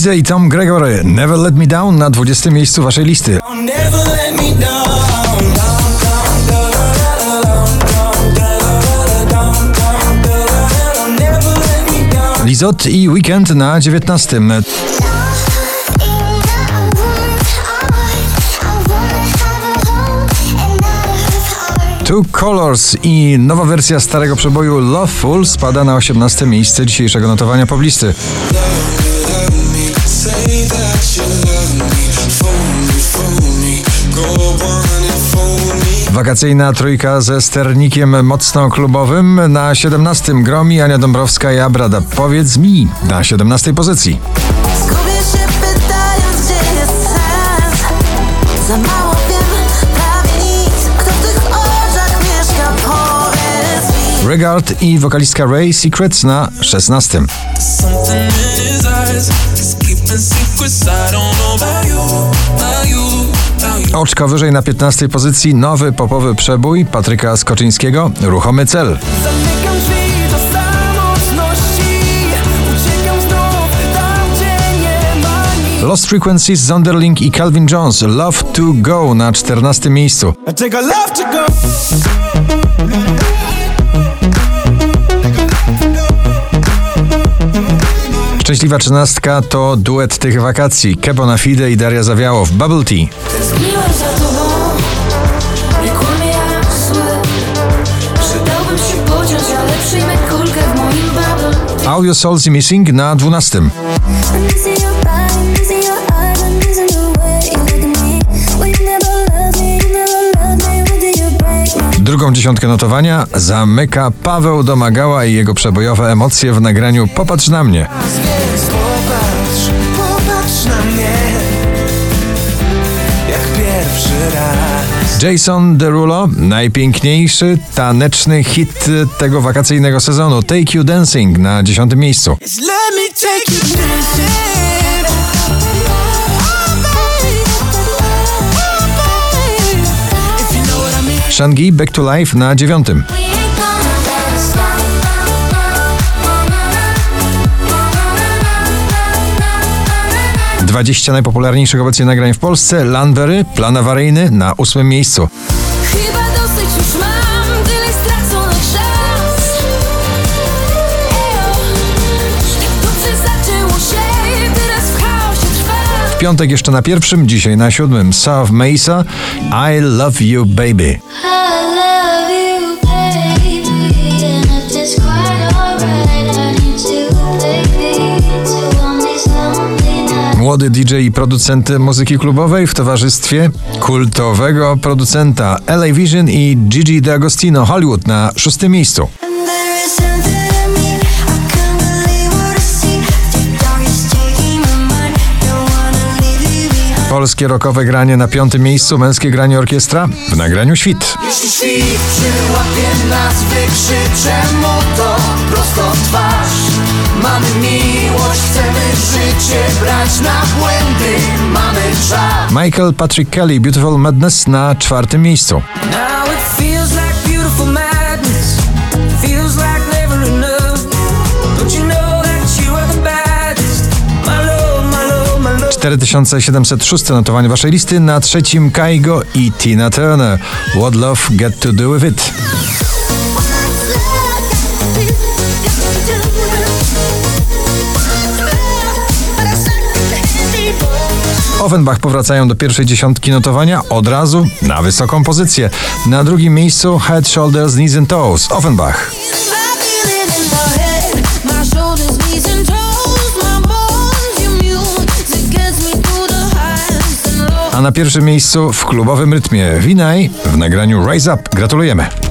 Lize i Tom Gregory. Never Let Me Down na 20 miejscu waszej listy. Lizot i Weekend na 19. Two Colors i nowa wersja starego przeboju Loveful spada na 18 miejsce dzisiejszego notowania poblisty. Wakacyjna trójka ze sternikiem mocno klubowym na 17 gromi Ania Dąbrowska i Abrada. Powiedz mi na 17 pozycji. Zgubię się pytając, gdzie jest sens Za mało wiem, prawie nic Kto w tych oczach mieszka, powiedz mi Regard i wokalistka Ray Secrets na 16. Oczko wyżej na 15 pozycji nowy popowy przebój Patryka Skoczyńskiego Ruchomy cel. Lost Frequencies, Zonderling i Calvin Jones Love to Go na 14 miejscu. Szczęśliwa trzynastka to duet tych wakacji Kebo na Fide i Daria Zawiałow Bubble Tea. Audio Souls i Missing na 12. I'm missing your body, missing your eyes, I'm missing the way you look at me. When you never loved me, you never loved me. When did you break my Drugą dziesiątkę notowania zamyka Paweł Domagała i jego przebojowe emocje w nagraniu Popatrz na mnie. Jason Derulo, najpiękniejszy taneczny hit tego wakacyjnego sezonu Take You Dancing na 10 miejscu. Shangi Back to Life na 9. 20 najpopularniejszych obecnie nagrań w Polsce. Landwery, plan awaryjny na 8 miejscu. Chyba dosyć już mam Tyle stracony czas Ejo. Tak dobrze zaczęło się Teraz w chaosie trwa. W piątek jeszcze na pierwszym, dzisiaj na siódmym. South Mesa I Love You Baby. Młody DJ i producent muzyki klubowej w towarzystwie kultowego producenta LA Vision i Gigi D'Agostino Hollywood na szóstym miejscu. Polskie rockowe granie na piątym miejscu, męskie granie orkiestra w nagraniu Świt. Jeśli świt przyłapie prosto twarz. Mamy miłość, chcemy życie na błędy, mamy czas. Michael Patrick Kelly Beautiful Madness na czwartym miejscu. Like beautiful madness, feels like never enough. Don't you know that you are the baddest? My love, my love, my love. 4706 notowanie waszej listy, na trzecim Kaigo i Tina Turner. What Love Get To Do With It. Offenbach powracają do pierwszej dziesiątki notowania od razu na wysoką pozycję. Na drugim miejscu Head, Shoulders, Knees and Toes. Offenbach. A na pierwszym miejscu w klubowym rytmie Winaj w nagraniu Rise Up. Gratulujemy.